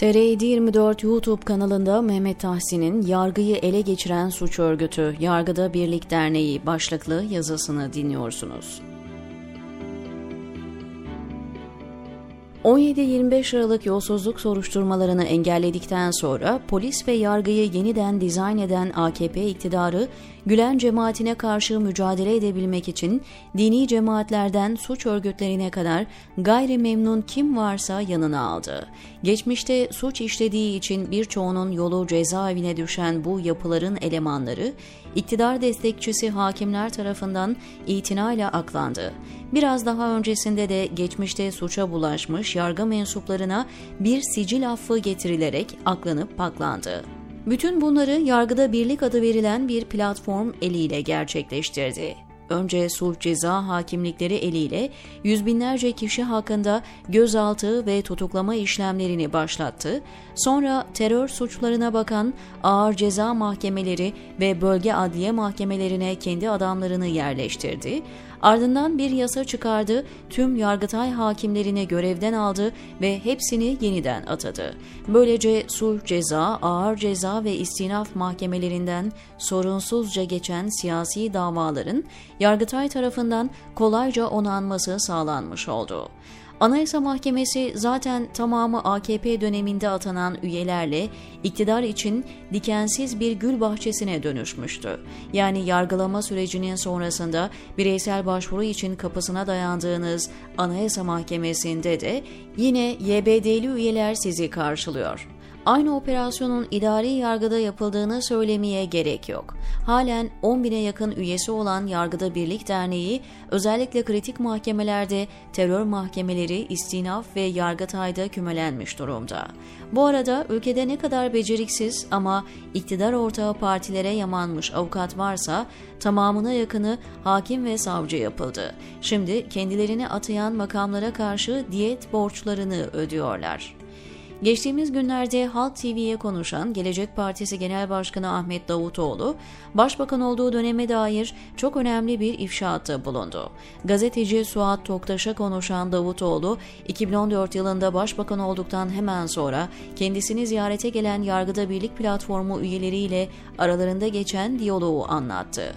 TR724 YouTube kanalında Mehmet Tahsin'in Yargıyı Ele Geçiren Suç Örgütü Yargıda Birlik Derneği başlıklı yazısını dinliyorsunuz. 17-25 Aralık yolsuzluk soruşturmalarını engelledikten sonra polis ve yargıyı yeniden dizayn eden AKP iktidarı Gülen cemaatine karşı mücadele edebilmek için dini cemaatlerden suç örgütlerine kadar gayri memnun kim varsa yanına aldı. Geçmişte suç işlediği için birçoğunun yolu cezaevine düşen bu yapıların elemanları, iktidar destekçisi hakimler tarafından itinayla aklandı. Biraz daha öncesinde de geçmişte suça bulaşmış yargı mensuplarına bir sicil affı getirilerek aklanıp paklandı. Bütün bunları yargıda birlik adı verilen bir platform eliyle gerçekleştirdi. Önce sulh ceza hakimlikleri eliyle yüz binlerce kişi hakkında gözaltı ve tutuklama işlemlerini başlattı. Sonra terör suçlarına bakan ağır ceza mahkemeleri ve bölge adliye mahkemelerine kendi adamlarını yerleştirdi. Ardından bir yasa çıkardı, tüm Yargıtay hakimlerini görevden aldı ve hepsini yeniden atadı. Böylece sulh ceza, ağır ceza ve istinaf mahkemelerinden sorunsuzca geçen siyasi davaların Yargıtay tarafından kolayca onanması sağlanmış oldu. Anayasa Mahkemesi zaten tamamı AKP döneminde atanan üyelerle iktidar için dikensiz bir gül bahçesine dönüşmüştü. Yani yargılama sürecinin sonrasında bireysel başvuru için kapısına dayandığınız Anayasa Mahkemesi'nde de yine YBD'li üyeler sizi karşılıyor. Aynı operasyonun idari yargıda yapıldığını söylemeye gerek yok. Halen 10 bine yakın üyesi olan Yargıda Birlik Derneği özellikle kritik mahkemelerde terör mahkemeleri, istinaf ve yargıtayda kümelenmiş durumda. Bu arada ülkede ne kadar beceriksiz ama iktidar ortağı partilere yamanmış avukat varsa tamamına yakını hakim ve savcı yapıldı. Şimdi kendilerini atayan makamlara karşı diyet borçlarını ödüyorlar. Geçtiğimiz günlerde Halk TV'ye konuşan Gelecek Partisi Genel Başkanı Ahmet Davutoğlu, başbakan olduğu döneme dair çok önemli bir ifşaatta bulundu. Gazeteci Suat Toktaş'a konuşan Davutoğlu, 2014 yılında başbakan olduktan hemen sonra kendisini ziyarete gelen Yargıda Birlik Platformu üyeleriyle aralarında geçen diyaloğu anlattı.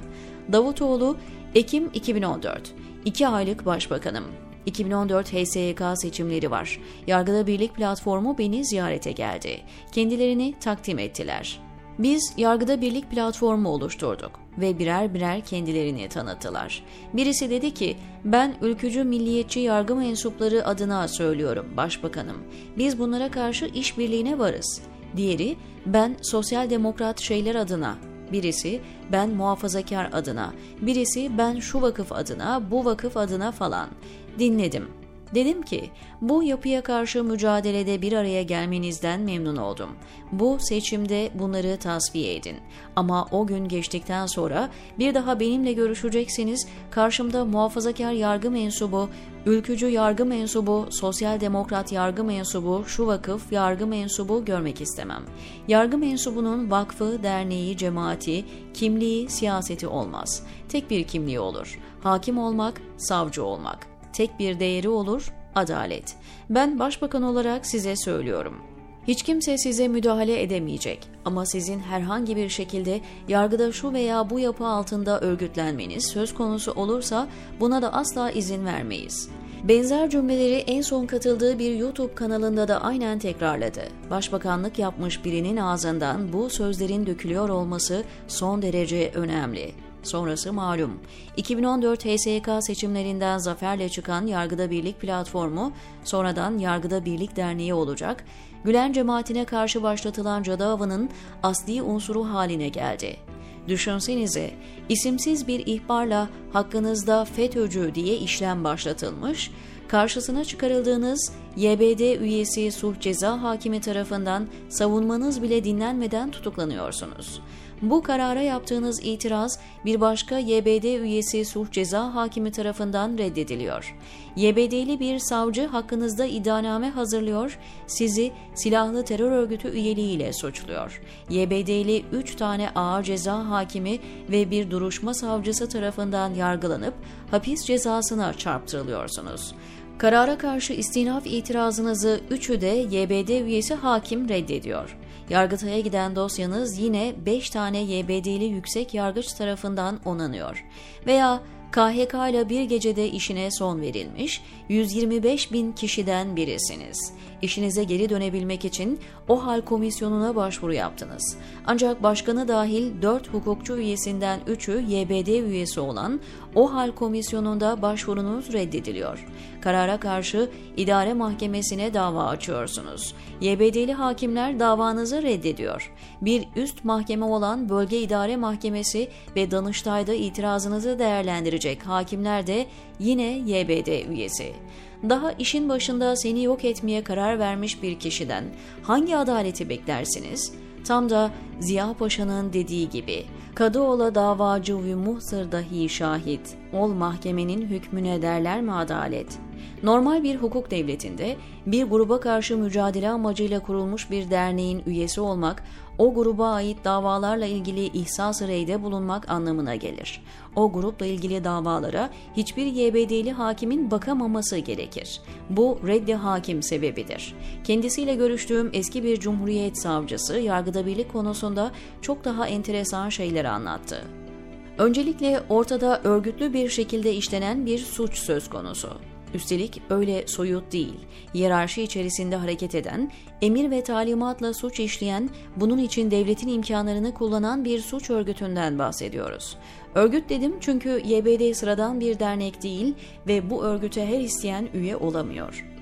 Davutoğlu, Ekim 2014, 2 aylık başbakanım. 2014 HSYK seçimleri var. Yargıda Birlik Platformu beni ziyarete geldi. Kendilerini takdim ettiler. Biz Yargıda Birlik Platformu oluşturduk ve birer birer kendilerini tanıttılar. Birisi dedi ki, ben ülkücü milliyetçi yargı mensupları adına söylüyorum başbakanım. Biz bunlara karşı işbirliğine varız. Diğeri, ben sosyal demokrat şeyler adına Birisi ben muhafazakar adına, birisi ben şu vakıf adına, bu vakıf adına falan. Dinledim. Dedim ki bu yapıya karşı mücadelede bir araya gelmenizden memnun oldum. Bu seçimde bunları tasfiye edin. Ama o gün geçtikten sonra bir daha benimle görüşecekseniz karşımda muhafazakar yargı mensubu, ülkücü yargı mensubu, sosyal demokrat yargı mensubu, şu vakıf yargı mensubu görmek istemem. Yargı mensubunun vakfı, derneği, cemaati, kimliği, siyaseti olmaz. Tek bir kimliği olur. Hakim olmak, savcı olmak tek bir değeri olur, adalet. Ben başbakan olarak size söylüyorum. Hiç kimse size müdahale edemeyecek ama sizin herhangi bir şekilde yargıda şu veya bu yapı altında örgütlenmeniz söz konusu olursa buna da asla izin vermeyiz. Benzer cümleleri en son katıldığı bir YouTube kanalında da aynen tekrarladı. Başbakanlık yapmış birinin ağzından bu sözlerin dökülüyor olması son derece önemli. Sonrası malum. 2014 HSYK seçimlerinden zaferle çıkan Yargıda Birlik platformu sonradan Yargıda Birlik Derneği olacak. Gülen cemaatine karşı başlatılan cadı avının asli unsuru haline geldi. Düşünsenize, isimsiz bir ihbarla hakkınızda FETÖ'cü diye işlem başlatılmış, karşısına çıkarıldığınız YBD üyesi sulh ceza hakimi tarafından savunmanız bile dinlenmeden tutuklanıyorsunuz. Bu karara yaptığınız itiraz bir başka YBD üyesi sulh ceza hakimi tarafından reddediliyor. YBD'li bir savcı hakkınızda iddianame hazırlıyor, sizi silahlı terör örgütü üyeliğiyle suçluyor. YBD'li 3 tane ağır ceza hakimi ve bir duruşma savcısı tarafından yargılanıp hapis cezasına çarptırılıyorsunuz. Karara karşı istinaf itirazınızı üçü de YBD üyesi hakim reddediyor. Yargıtay'a giden dosyanız yine 5 tane YBD'li yüksek yargıç tarafından onanıyor. Veya KHK ile bir gecede işine son verilmiş, 125 bin kişiden birisiniz. İşinize geri dönebilmek için o hal komisyonuna başvuru yaptınız. Ancak başkanı dahil 4 hukukçu üyesinden 3'ü YBD üyesi olan o hal komisyonunda başvurunuz reddediliyor. Karara karşı idare mahkemesine dava açıyorsunuz. YBD'li hakimler davanızı reddediyor. Bir üst mahkeme olan Bölge İdare Mahkemesi ve Danıştay'da itirazınızı değerlendirecek hakimler de yine YBD üyesi. Daha işin başında seni yok etmeye karar vermiş bir kişiden hangi adaleti beklersiniz? Tam da Ziya Paşa'nın dediği gibi, Kadıoğla davacı ve muhsır dahi şahit, ol mahkemenin hükmüne derler mi adalet? Normal bir hukuk devletinde bir gruba karşı mücadele amacıyla kurulmuş bir derneğin üyesi olmak, o gruba ait davalarla ilgili ihsas-ı reyde bulunmak anlamına gelir. O grupla ilgili davalara hiçbir YBD'li hakimin bakamaması gerekir. Bu reddi hakim sebebidir. Kendisiyle görüştüğüm eski bir cumhuriyet savcısı yargıda birlik konusunda çok daha enteresan şeyler anlattı. Öncelikle ortada örgütlü bir şekilde işlenen bir suç söz konusu. Üstelik öyle soyut değil, hiyerarşi içerisinde hareket eden, emir ve talimatla suç işleyen, bunun için devletin imkanlarını kullanan bir suç örgütünden bahsediyoruz. Örgüt dedim çünkü YBD sıradan bir dernek değil ve bu örgüte her isteyen üye olamıyor.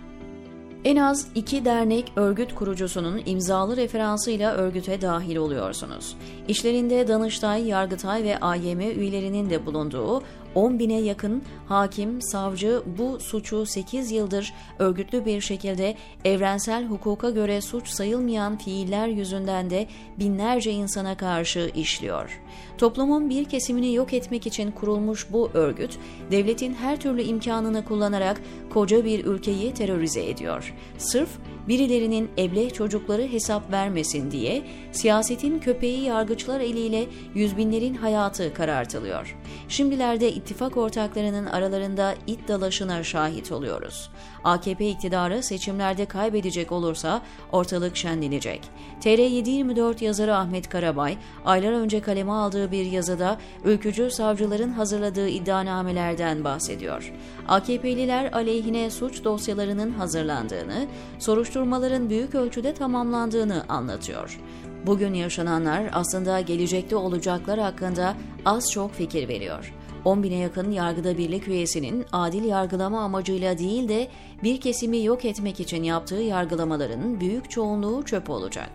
En az iki dernek örgüt kurucusunun imzalı referansıyla örgüte dahil oluyorsunuz. İşlerinde Danıştay, Yargıtay ve AYM üyelerinin de bulunduğu 10 bine yakın hakim, savcı bu suçu 8 yıldır örgütlü bir şekilde evrensel hukuka göre suç sayılmayan fiiller yüzünden de binlerce insana karşı işliyor. Toplumun bir kesimini yok etmek için kurulmuş bu örgüt, devletin her türlü imkanını kullanarak koca bir ülkeyi terörize ediyor. Sırf birilerinin ebleh çocukları hesap vermesin diye siyasetin köpeği yargıçlar eliyle yüz binlerin hayatı karartılıyor. Şimdilerde ittifak ortaklarının aralarında it dalaşına şahit oluyoruz. AKP iktidarı seçimlerde kaybedecek olursa ortalık şenlenecek. TR724 yazarı Ahmet Karabay, aylar önce kaleme aldığı bir yazıda ülkücü savcıların hazırladığı iddianamelerden bahsediyor. AKP'liler aleyhine suç dosyalarının hazırlandığını, soruşturmaların büyük ölçüde tamamlandığını anlatıyor. Bugün yaşananlar aslında gelecekte olacaklar hakkında az çok fikir veriyor. 10 bine yakın yargıda birlik üyesinin adil yargılama amacıyla değil de bir kesimi yok etmek için yaptığı yargılamaların büyük çoğunluğu çöp olacak.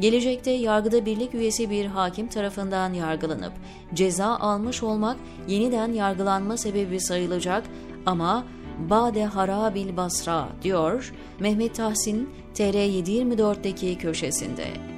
Gelecekte yargıda birlik üyesi bir hakim tarafından yargılanıp ceza almış olmak yeniden yargılanma sebebi sayılacak ama Bade Harabil Basra diyor Mehmet Tahsin TR724'deki köşesinde.